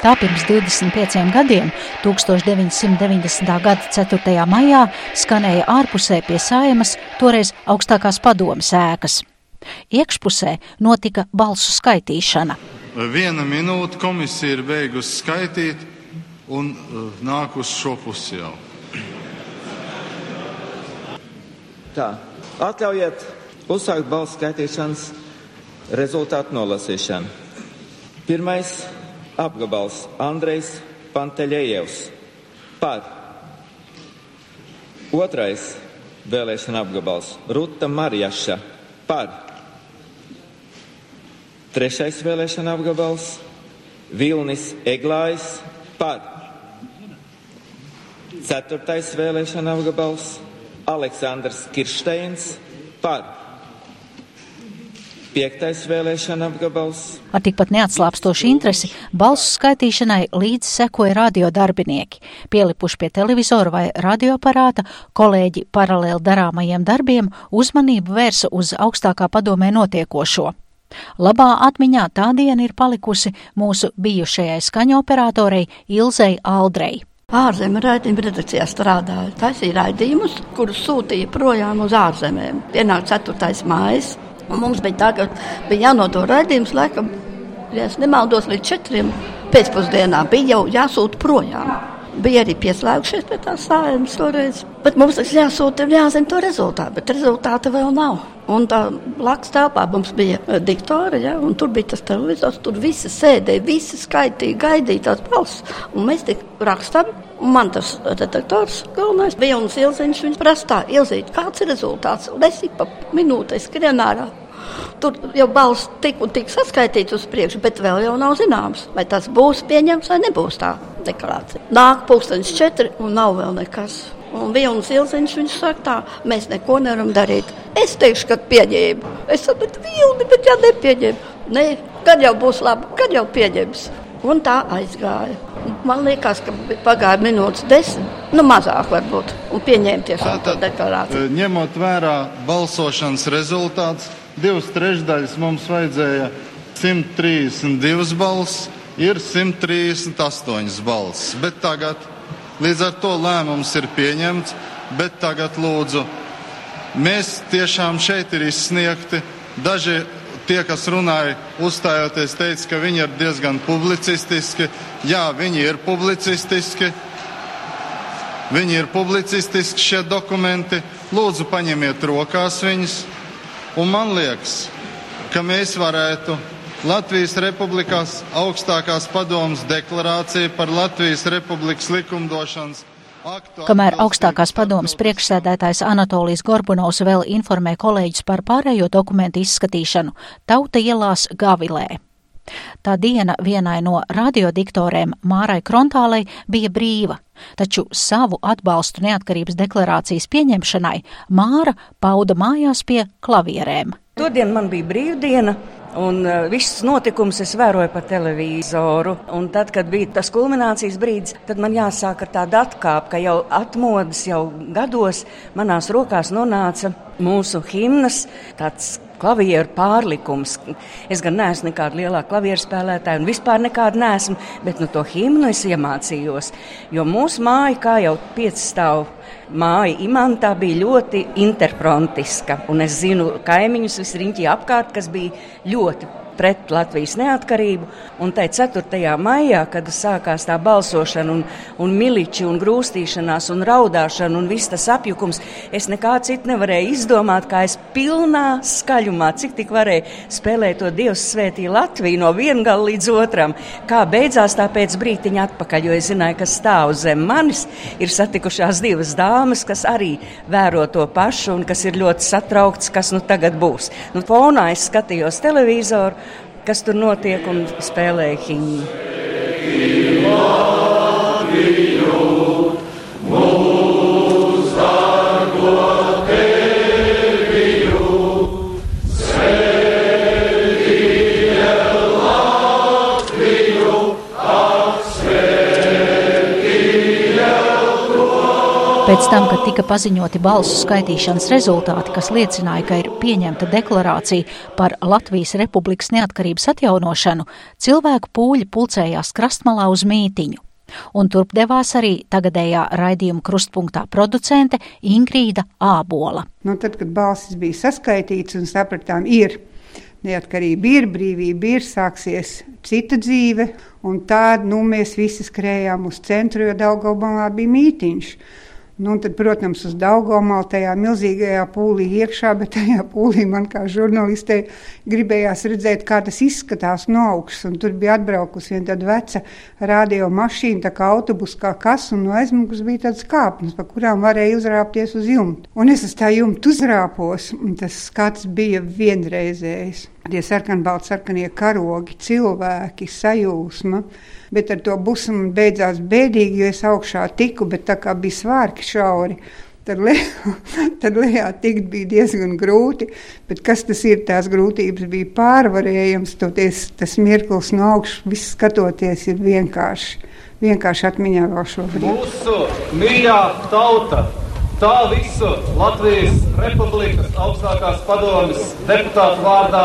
Tā pirms 25 gadiem, 1990. gada 4. maijā, skanēja ārpusē pie saimas toreiz augstākās padomas ēkas. Iekšpusē notika balsu skaitīšana. Viena minūte komisija ir beigusi skaitīt un uh, nāk uz šo pusi jau. Tā, atļaujiet uzsākt balsu skaitīšanas rezultātu nolasīšanu. Pirmais apgabals Andrejs Panteļējevs par. Otrais vēlēšana apgabals Ruta Marjaša par. Trešais vēlēšana apgabals Vilnis Eglājs par. Ceturtais vēlēšana apgabals Aleksandrs Kirsteins par. Piektais vēlēšana apgabals Ar tikpat neatslāpstošu interesi balsu skaitīšanai līdz sekoja radiodarbinieki, pielipuši pie televizora vai radioaparāta, kolēģi paralēli darāmajiem darbiem uzmanību vērsa uz augstākā padomē notiekošo. Labā atmiņā tā diena ir palikusi mūsu bijušajai skaņoperatorei Ilzei Aldrei. Ārzemju raidījuma redakcijā strādāju. Taisīja raidījumus, kurus sūtīja projām uz ārzemēm. Pienāca 4. mājas, mums bija ka bija jānodo raidījums, laikam, ja es nemaldos, līdz 4. pēcpusdienā bija jau jāsūta projām. Bija arī pieslēgušies pie tā sājuma toreiz. Bet mums tas jāsūta, jāzina to rezultātu, bet rezultāta vēl nav. Un tā blakus telpā mums bija eh, diktori, ja, un tur bija tas televizors, tur visi sēdēja, visi skaitīja, gaidīja tās balss. Un mēs tik rakstām, un man tas detektors galvenais bija un Ilziņš, viņš prastā, Ilziņš, kāds ir rezultāts? Un es ik pa minūtei skrien ārā. Tur jau balss tik un tik saskaitīts uz priekšu, bet vēl jau nav zināms, vai tas būs pieņemts vai nebūs tā deklarācija. Nāk pulkstenis četri un nav vēl nekas. Un viens ilziņš viņš saka, tā, mēs neko nevaram darīt. Es teikšu, ka pieņēmu. Es saku, bet vilni, bet ja nepieņem. Nē, kad jau būs labi, kad jau pieņems. Un tā aizgāja. Man liekas, ka pagāja minūtes desmit, nu mazāk varbūt, un pieņēma tiešām to deklarāciju. Eh, Ņemot vērā balsošanas rezultātus, divas trešdaļas mums vajadzēja 132 balss, ir 138 balss. Bet tagad līdz ar to lēmums ir pieņemts, bet tagad lūdzu, mēs tiešām šeit ir izsniegti. Daži tie, kas runāja, uzstājoties, teica, ka viņi ir diezgan publicistiski. Jā, viņi ir publicistiski. Viņi ir publicistiski šie dokumenti. Lūdzu, paņemiet rokās viņus. Un man liekas, ka mēs varētu Latvijas Republikās augstākās padomas deklarāciju par Latvijas Republikas likumdošanas. Kamēr augstākās padomas priekšsēdētājs Anatolijas Gorbunovs vēl informē kolēģis par pārējo dokumentu izskatīšanu, tauta ielās Gavilē. Tā diena vienai no radiodiktorēm Mārai Krontālei bija brīva, taču savu atbalstu neatkarības deklarācijas pieņemšanai Māra pauda mājās pie klavierēm. Todien man bija brīvdiena. Un uh, viss notikums es vēroju pa televizoru. Un tad, kad bija tas kulminācijas brīdis, tad man jāsāk ar tādu atkāpi, ka jau atmodas, jau gados manās rokās nonāca mūsu himnas, tāds klavieru pārlikums. Es gan neesmu nekāda lielā klavieru spēlētāja, un vispār nekāda neesmu, bet nu, to himnu es iemācījos. Jo mūsu māja, kā jau pieci stāv māja imantā, bija ļoti interfrontiska. Un es zinu kaimiņus visriņķī apkārt, kas bija ļoti pret Latvijas neatkarību. Un tai 4. maijā, kad sākās tā balsošana, un, un miliči, un grūstīšanās, un raudāšana, un viss tas apjukums, es nekā citu nevarēju izdomāt, kā es pilnā skaļumā, cik tik varēju spēlēt to Dievs svētī Latviju no viena gala līdz otram. Kā beidzās tā pēc brītiņa atpakaļ, jo es zināju, ka stāv zem manis, ir satikušās divas dāmas, kas arī vēro to pašu un kas ir ļoti satraukts, kas nu tagad būs. Nu, fonā es skatījos televizoru, kas tur notiek un spēlēju himnu. Pēc tam, kad tika paziņoti balsu skaitīšanas rezultāti, kas liecināja, ka ir pieņemta deklarācija par Latvijas Republikas neatkarības atjaunošanu, cilvēku pūļi pulcējās krastmalā uz mītiņu. Un turp devās arī tagadējā raidījuma krustpunktā producente Ingrīda Ābola. Nu, tad, kad balsis bija saskaitīts un sapratām, ir neatkarība, ir brīvība, ir sāksies cita dzīve, un tādu nu, mēs visi skrējām uz centru, jo Daugaubamā bija mītiņš. Nu, tad, protams, uz Daugomalu tajā milzīgajā pūlī iekšā, bet tajā pūlī man kā žurnālistei gribējās redzēt, kā tas izskatās no augšas. Tur bija atbraukusi viena tāda veca radio mašīna, tā kā autobus, kā kas, un no aizmugures bija tāds kāpnes, pa kurām varēja uzrāpties uz jumta. Un es uz tā jumta uzrāpos, un tas skats bija vienreizējs. Tie sarkanbalti, sarkanie karogi, cilvēki, sajūsma bet ar to busu man beidzās bēdīgi, jo es augšā tiku, bet tā kā bija svārki šauri. Tad, le, tad lejā tikt bija diezgan grūti, bet kas tas ir, tās grūtības bija pārvarējams. Toties, tas mirklis no augšas, viss skatoties, ir vienkārši, vienkārši atmiņā vēl šobrīd. Mūsu mīļā tauta, tā visu Latvijas Republikas augstākās padomas deputātu vārdā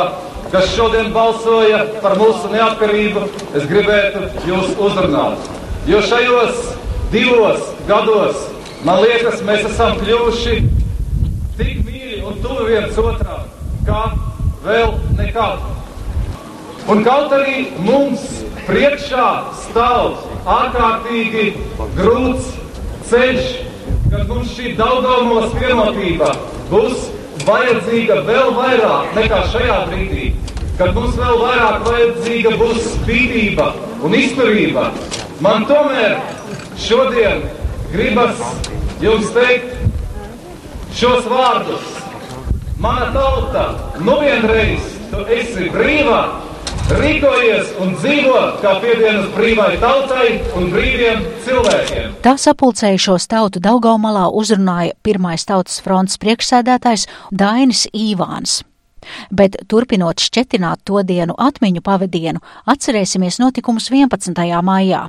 kas šodien balsoja par mūsu neatkarību, es gribētu jūs uzrunāt. Jo šajos divos gados, man liekas, mēs esam kļuvuši tik mīļi un tuvi viens otram, kā vēl nekad. Un kaut arī mums priekšā stāv ārkārtīgi grūts ceļš, kad mums šī daudzumos vienotība būs vajadzīga vēl vairāk nekā šajā brīdī, kad mums vēl vairāk vajadzīga būs spītība un izturība. Man tomēr šodien gribas jums teikt šos vārdus. Mana tauta, nu vienreiz tu esi brīva, rīkojies un dzīvo kā piedienas brīvai tautai un brīviem cilvēkiem. Tā sapulcējušos tautu Daugaumalā uzrunāja pirmais tautas fronts priekšsēdētājs Dainis Īvāns. Bet turpinot šķetināt to dienu atmiņu pavadienu, atcerēsimies notikumus 11. maijā,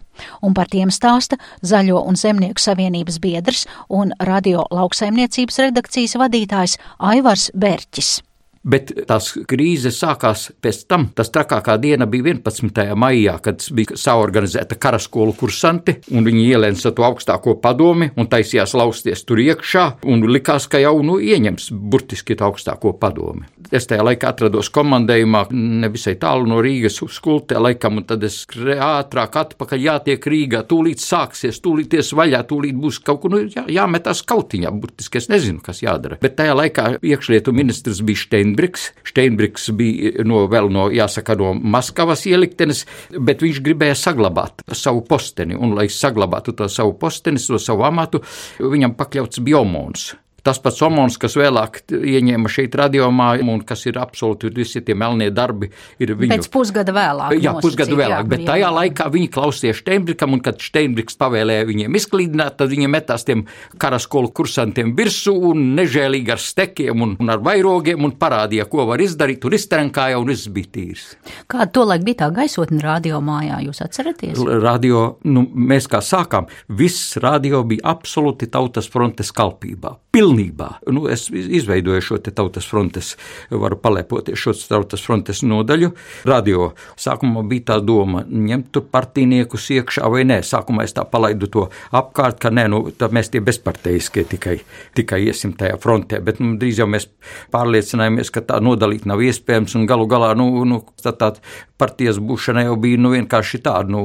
un par tiem stāsta Zaļo un Zemnieku savienības biedrs un radio lauksaimniecības redakcijas vadītājs Aivars Berķis. Bet tās krīzes sākās pēc tam. Tas trakākā diena bija 11. maijā, kad bija saorganizēta karaskolu kursanti, un viņi ielēca to augstāko padomi un taisījās lausties tur iekšā, un likās, ka jau nu ieņems burtiski to augstāko padomi. Es tajā laikā atrados komandējumā, nevisai tālu no Rīgas uz skultē laikam, un tad es ātrāk atpakaļ jātiek Rīgā, tūlīt sāksies, tūlīt ies vaļā, tūlīt būs kaut kur nu, jā, jāmetās kautiņā, burtiski es nezinu, kas jādara. Bet tajā laikā iekšlietu ministrs bija Steinbriks. Steinbriks bija no, vēl no, jāsaka, no Maskavas ieliktenes, bet viņš gribēja saglabāt savu posteni, un lai saglabātu to savu posteni, to savu amatu, viņam pakļauts biomons. Tas pats Omons, kas vēlāk ieņēma šeit radiomā, un kas ir absolūti visi tie melnie darbi, ir viņu. Pēc pusgada vēlāk. Jā, pusgadu vēlāk, jā, bet jā. tajā laikā viņi klausījās Steinbrikam, un kad Steinbriks pavēlēja viņiem izklīdināt, tad viņi metās tiem karaskolu kursantiem virsū un nežēlīgi ar stekiem un, un ar vairogiem un parādīja, ko var izdarīt, un iztrenkāja, un viss bija tīrs. Kāda tolaik bija tā gaisotne radio mājā, jūs atceraties? Radio, nu, mēs kā sākām, viss radio bija absolūti tautas frontes kalpībā. Piln pilnībā. Nu, es izveidoju šo tautas frontes, varu palēpoties šo tautas frontes nodaļu. Radio sākumā bija tā doma ņemt tur partiniekus iekšā vai nē. Sākumā es tā palaidu to apkārt, ka nē, nu, mēs tie bezparteiskie tikai, tikai iesim tajā frontē, bet nu, drīz jau mēs pārliecinājāmies, ka tā nodalīt nav iespējams un galu galā, nu, nu tā, tā partijas būšana jau bija nu, vienkārši tāda, nu,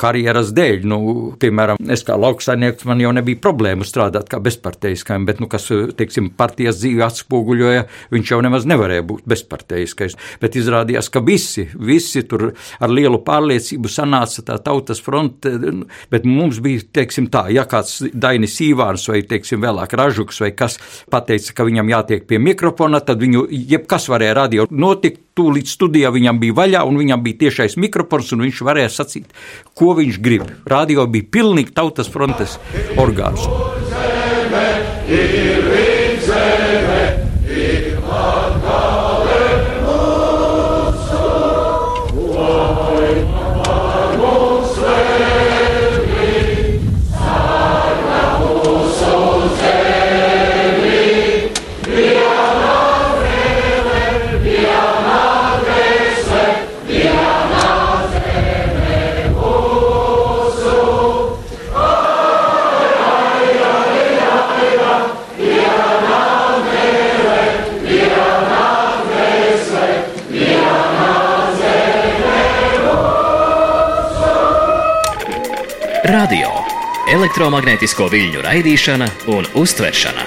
karjeras dēļ. Nu, piemēram, es kā lauksainieks man jau nebija problēmu strādāt kā bezparteiskajam, bet, nu, kas teiksim, partijas dzīvi atspoguļoja, viņš jau nemaz nevarēja būt bezparteiskais. Bet izrādījās, ka visi, visi tur ar lielu pārliecību sanāca tā tautas fronte, bet mums bija, teiksim tā, ja kāds Dainis Īvāns vai, teiksim, vēlāk Ražuks vai kas pateica, ka viņam jātiek pie mikrofona, tad viņu jebkas varēja radio notikt, tūlīt studijā viņam bija vaļā, un viņam bija tiešais mikrofons, un viņš varēja sacīt, ko viņš grib. Radio bija pilnīgi tautas frontes orgāns. Ir elektromagnētisko viļņu raidīšana un uztveršana.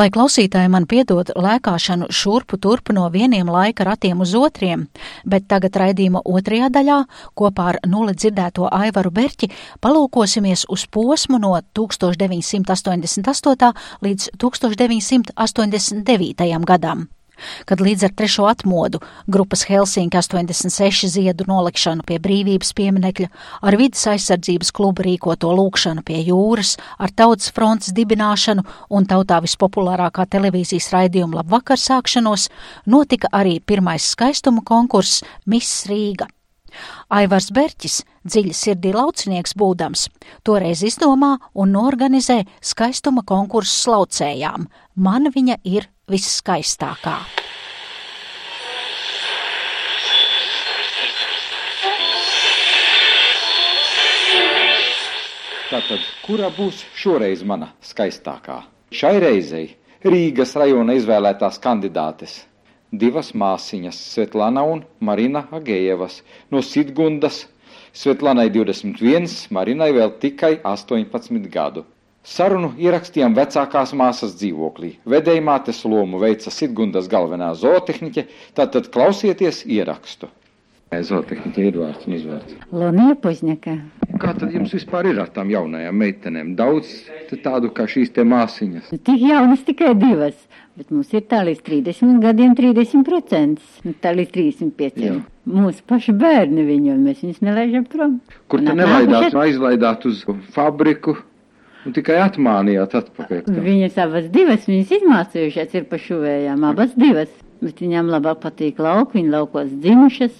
Lai klausītāji man piedod lēkāšanu šurpu turpu no vieniem laika ratiem uz otriem, bet tagad raidījuma otrajā daļā kopā ar nulli dzirdēto Aivaru Berķi palūkosimies uz posmu no 1988. līdz 1989. gadam kad līdz ar trešo atmodu grupas Helsinki 86 ziedu nolikšanu pie brīvības pieminekļa, ar vidas aizsardzības klubu rīkoto lūkšanu pie jūras, ar tautas fronts dibināšanu un tautā vispopulārākā televīzijas raidījuma labvakar sākšanos, notika arī pirmais skaistuma konkurss Miss Rīga. Aivars Berķis, dziļi sirdī laucinieks būdams, toreiz izdomā un norganizē skaistuma konkursu slaucējām. Man viņa ir visskaistākā. Tātad, kura būs šoreiz mana skaistākā? Šai reizei Rīgas rajona izvēlētās kandidātes divas māsiņas, Svetlana un Marina Agējevas no Sidgundas. Svetlanai 21, Marinai vēl tikai 18 gadu. Sarunu ierakstījām vecākās māsas dzīvoklī. Vedējmātes lomu veica Sidgundas galvenā zootehniķe, tātad klausieties ierakstu. Zootehniķa ir vārds un izvārds. Lonija Pozņaka. Kā tad jums vispār ir ar tām jaunajām meitenēm? Daudz tādu kā šīs te māsiņas. Tik jaunas tikai divas, bet mums ir tā līdz 30 gadiem 30%, nu, tā līdz 35. Jā. Mūsu paši bērni viņu, un mēs viņus nelaižam prom. Kur te nelaidāt, aizlaidāt uz fabriku? Un tikai atmānījāt atpakaļ. Tā. Viņas abas divas, viņas izmācījušās ir pa šuvējām, abas divas. Bet viņām labāk patīk lauki, viņa laukos dzimušas,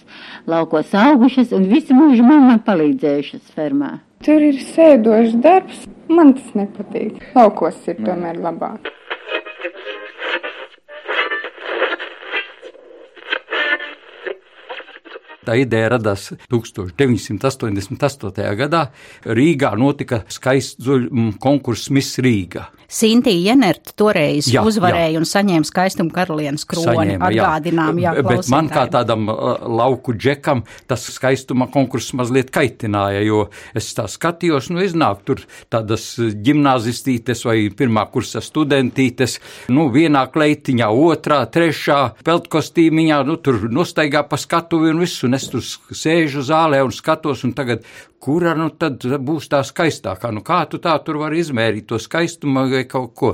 laukos augušas un visu mūžu man palīdzējušas fermā. Tur ir sēdošs darbs, man tas nepatīk. Laukos ir tomēr labāk. Tā ideja radās 1988. gadā. Rīgā notika skaists konkurss Miss Rīga. Sintīna Jenerta toreiz jā, uzvarēja jā. un saņēma skaistumu karalienes kroni. Saņēma, Atgādinām, jā, jā bet man kā tādam lauku džekam tas skaistuma konkurss mazliet kaitināja, jo es tā skatījos, nu iznāk tur tādas ģimnāzistītes vai pirmā kursa studentītes, nu vienā kleitiņā, otrā, trešā, peltkostīmiņā, nu tur nostaigā pa skatuvi un visu, un es tur sēžu zālē un skatos, un tagad kura nu tad būs tā skaistākā? Nu kā tu tā tur vari izmērīt to skaistumu vai kaut ko?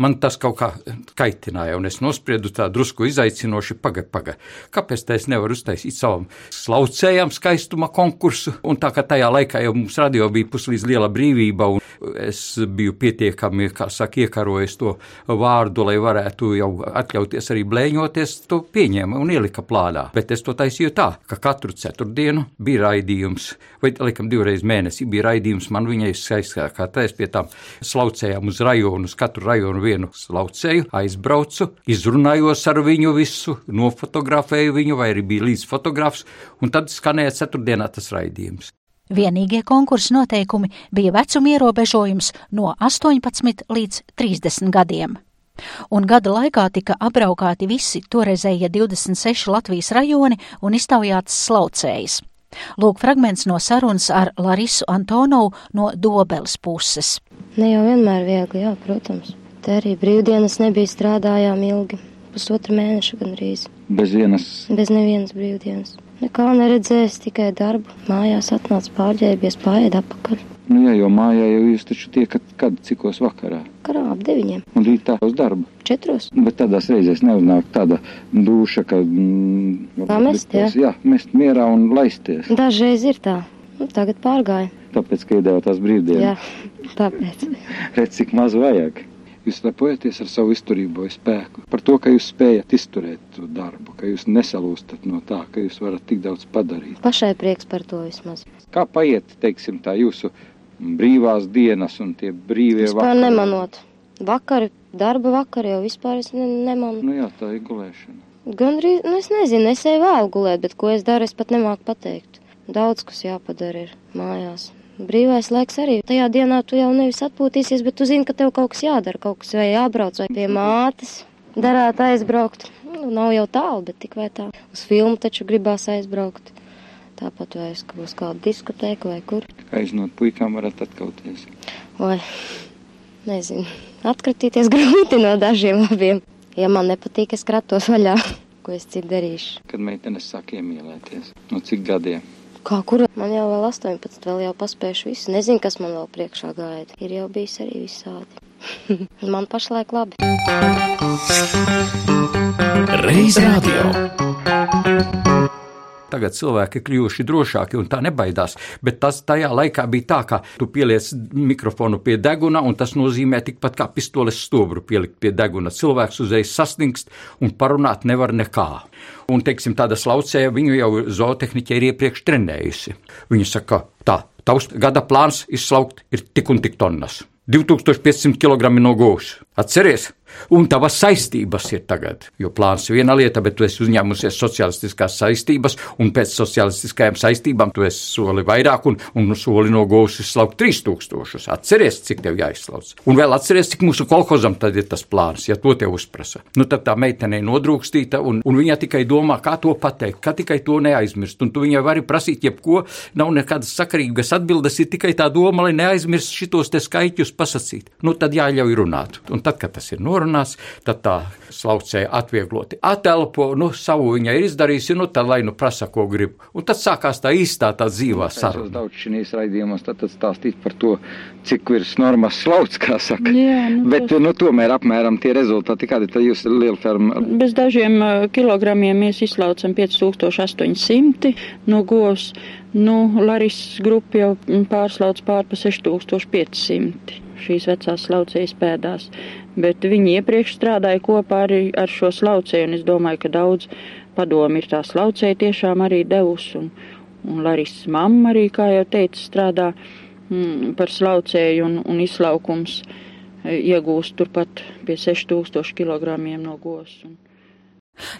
Man tas kaut kā kaitināja, un es nospriedu tā drusku izaicinoši, paga, paga. Kāpēc tā es nevaru uztaisīt savam slaucējam skaistuma konkursu? Un tā kā tajā laikā jau mums radio bija puslīdz liela brīvība, un es biju pietiekami, kā saka, iekarojis to vārdu, lai varētu jau atļauties arī blēņoties, to pieņēma un ielika plānā. Bet es to taisīju tā, ka katru ceturtdienu bija raidījums, vai, laikam, divreiz mēnesī bija raidījums, man viņai skaistākā taisa pie tām slaucējām uz rajonu, uz katru rajonu vienu slaucēju, aizbraucu, izrunājos ar viņu visu, nofotografēju viņu, vai arī bija līdz fotografs, un tad skanēja ceturtdienā tas raidījums. Vienīgie konkursa noteikumi bija vecuma ierobežojums no 18 līdz 30 gadiem un gada laikā tika apbraukāti visi toreizējie 26 Latvijas rajoni un iztaujātas slaucējas. Lūk, fragments no sarunas ar Larisu Antonovu no Dobeles puses. Ne jau vienmēr viegli, jā, protams. Te arī brīvdienas nebija strādājām ilgi, pusotra mēneša gandrīz. Bez vienas? Bez nevienas brīvdienas. Nekā neredzējis, tikai darbu. Mājās atnāca pārģērbies, pārēd apakaļ. Nu jā, jo mājā jau jūs taču tiekat kad, cikos vakarā? Karā ap deviņiem. Un rītā uz darbu? Četros. Bet tādās reizēs neuznāk tāda duša, ka... Mm, tā mest, jā? Jā, mest mierā un laisties. Dažreiz ir tā. Nu, tagad pārgāja. Tāpēc, ka iedēvā tās brīvdienas? Jā, tāpēc. Redz, cik maz vajag. Jūs lepojaties ar savu izturību spēku, par to, ka jūs spējat izturēt to darbu, ka jūs nesalūstat no tā, ka jūs varat tik daudz padarīt. Pašai prieks par to vismaz. Kā paiet, teiksim, tā jūsu brīvās dienas un tie brīvie vispār vakari. Nemanot. Vakari, darba vakari jau vispār es ne, nemanu. Nu jā, tā ir gulēšana. Gan arī, nu es nezinu, es eju vēl gulēt, bet ko es daru, es pat nemāku pateikt. Daudz, kas jāpadara ir mājās. Brīvais laiks arī. Tajā dienā tu jau nevis atpūtīsies, bet tu zini, ka tev kaut kas jādara, kaut kas vai jābrauc vai pie mātes. Darāt aizbraukt. Nu, nav jau tālu, bet tik vai tā. Uz filmu taču gribās aizbraukt. Tāpat vai es uz kādu diskotēku vai kur. Aiznot puikām varat atkauties. Vai, nezinu, atkritīties grūti no dažiem abiem. Ja man nepatīk, es kratos vaļā, ko es citu darīšu. Kad meitenes sāk iemīlēties? No cik gadiem? Kā kur? Man jau vēl 18, vēl jau paspējuši visu. Nezinu, kas man vēl priekšā gaida. Ir jau bijis arī visādi. man pašlaik labi. Reiz radio. Tagad cilvēki ir kļuvuši drošāki un tā nebaidās. Bet tas tajā laikā bija tā, ka tu pieliec mikrofonu pie deguna, un tas nozīmē tikpat kā pistoles stobru pielikt pie deguna. Cilvēks uzreiz sastingst un parunāt nevar nekā. Un, teiksim, tāda slaucēja viņu jau zootehniķa ir iepriekš trenējusi. Viņa saka, tā, tavs gada plāns izslaukt ir tik un tik tonnas. 2500 kg no gūs. Atceries! Un tavas saistības ir tagad. Jo plāns ir viena lieta, bet tu esi uzņēmusies sociālistiskās saistības, un pēc sociālistiskajām saistībām tu esi soli vairāk, un, un soli no gūs izslaukt 3000. Atceries, cik tev jāizslauc. Un vēl atceries, cik mūsu kolhozam tad ir tas plāns, ja to tev uzprasa. Nu, tad tā meitene ir nodrūkstīta, un, un viņa tikai domā, kā to pateikt, kā tikai to neaizmirst. Un tu viņai vari prasīt jebko, nav nekādas sakarīgas atbildes, ir tikai tā doma, lai neaizmirst šitos te skaiķus pasakīt. Nu, tad jāļauj runāt. Un tad, kad tas ir norunāts, tad tā slaucēja atviegloti atelpo, nu, savu viņa ir izdarījusi, nu, tad lai nu prasa, ko grib. Un tad sākās tā īstā tā dzīvā saruna. Es daudz šīs raidījumos tad, tad stāstīt par to, cik virs normas slauc, kā saka. Jā, nu, Bet, tas... nu, tomēr apmēram tie rezultāti, kādi tad jūs liela ferma? Bez dažiem kilogramiem mēs izslaucam 5800 no govs. Nu, Laris grupa jau pārslauc pār pa 6500 šīs vecās slaucējas pēdās bet viņi iepriekš strādāja kopā arī ar šo slaucēju, un es domāju, ka daudz padomi ir tā slaucēja tiešām arī devusi, un, un Laris mamma arī, kā jau teica, strādā mm, par slaucēju un, un izlaukums e, iegūst turpat pie 6000 kg no gos. Un,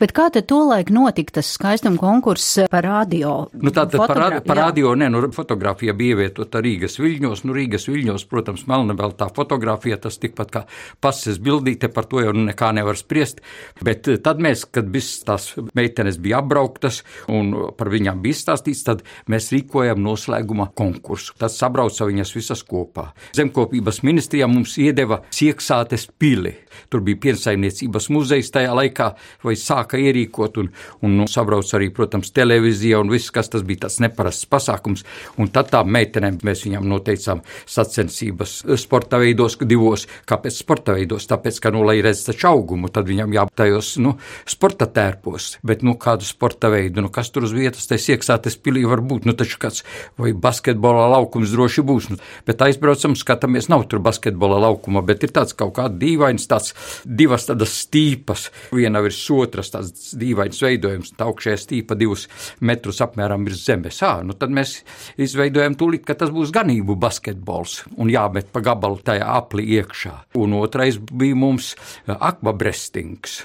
Bet kā tad tolaik notika tas skaistuma konkurss par radio? Nu, tā tad par, par radio, nē, nu, fotografija bija ievietota Rīgas viļņos. Nu, Rīgas viļņos, protams, melnabēltā fotografija, tas tikpat kā pases bildīte, par to jau nekā nevar spriest. Bet eh, tad mēs, kad viss tās meitenes bija apbrauktas un par viņām bija izstāstīts, tad mēs rīkojam noslēguma konkursu. Tad sabrauca viņas visas kopā. Zemkopības ministrijā mums iedeva sieksātes pili. Tur bija piensaimniecības muzejs tajā laikā, vai sāka ierīkot, un, un nu, sabrauc arī, protams, televīzija un viss, kas tas bija tāds neparasts pasākums. Un tad tām meitenēm mēs viņām noteicām sacensības sporta veidos divos. Kāpēc sporta veidos? Tāpēc, ka, nu, lai redz taču augumu, tad viņam jātajos, nu, sporta tērpos. Bet, nu, kādu sporta veidu, nu, kas tur uz vietas, tai sieksātes pilī var būt, nu, taču kāds vai basketbola laukums droši būs. Nu, bet aizbraucam, skatāmies, nav tur basketbola laukuma, bet ir tāds kaut kāds dīvains, tāds divas tādas stīpas, viena virs otras otras tāds dīvains veidojums, tā augšējā stīpa divus metrus apmēram virs zemes. Ā, nu tad mēs izveidojam tūlīt, ka tas būs ganību basketbols un jāmet pa gabalu tajā apli iekšā. Un otrais bija mums akvabrestings.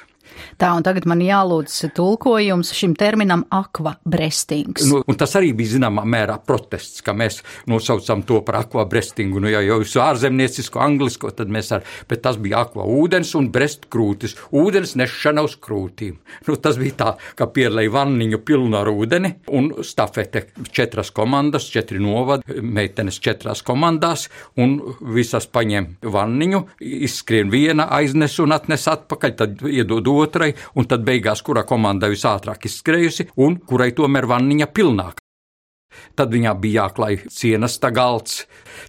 Tā, un tagad man jālūdz tulkojums šim terminam akvabrestings. Nu, un tas arī bija zināmā mērā protests, ka mēs nosaucam to par akvabrestingu. Nu, ja jau jūs ārzemniecisko anglisko, tad mēs ar, bet tas bija akva ūdens un brest krūtis. Ūdens nešana uz krūtīm. Nu, tas bija tā, ka pierlēja vanniņu pilnu ar ūdeni un stafete četras komandas, četri novadi, meitenes četrās komandās un visas paņem vanniņu, izskrien viena, aiznes un atnes atpakaļ, tad iedod otrai, un tad beigās, kura komanda visātrāk izskrējusi, un kurai tomēr vanniņa pilnāk. Tad viņā bija jāklāj cienas galds,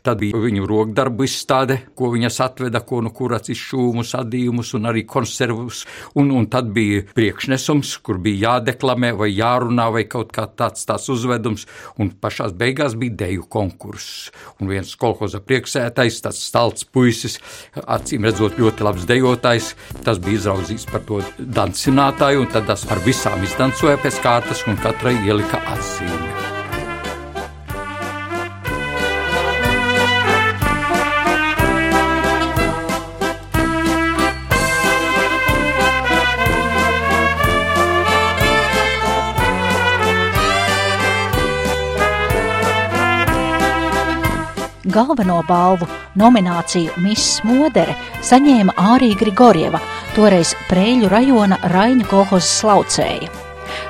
tad bija viņu rokdarbu izstāde, ko viņas atveda, ko no kuras izšūmus, adījumus un arī konservus, un, un tad bija priekšnesums, kur bija jādeklamē vai jārunā vai kaut kā tāds tās uzvedums, un pašās beigās bija deju konkurss. Un viens kolhoza prieksētais, tas stalts puisis, acīm redzot ļoti labs dejotājs, tas bija izraudzīts par to dancinātāju, un tad tas ar visām izdancoja pēc kārtas, un katrai ielika atzīmi. Galveno balvu nomināciju Miss Modere saņēma Ārija Grigorieva, toreiz Prēļu rajona Raņu kolhozes slaucēja.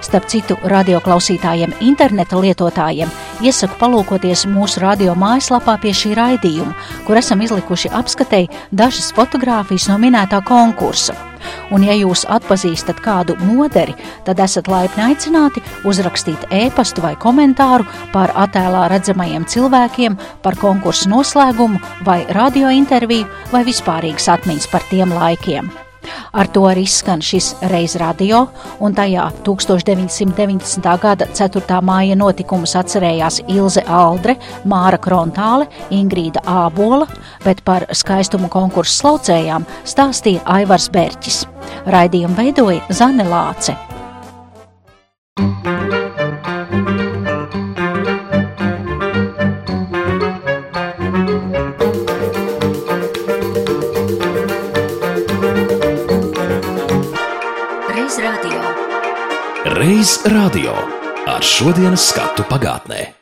Starp citu, radioklausītājiem, interneta lietotājiem iesaku palūkoties mūsu radio mājaslapā pie šī raidījuma, kur esam izlikuši apskatēji dažas fotogrāfijas no minētā konkursa. Un, ja jūs atpazīstat kādu moderi, tad esat laipni aicināti uzrakstīt e-pastu vai komentāru par attēlā redzamajiem cilvēkiem, par konkursu noslēgumu, vai radiointerviju, vai vispārīgas atmiņas par tiem laikiem. Ar to arī skan šis reiz radio, un tajā 1990. gada 4. māja notikumus atcerējās Ilze Aldre, Māra Krontāle, Ingrīda Ābola, bet par skaistumu konkursu slaucējām stāstīja Aivars Berķis. Raidījumu veidoja Zane Lāce. Reiz radio ar šodienas skatu pagātnē.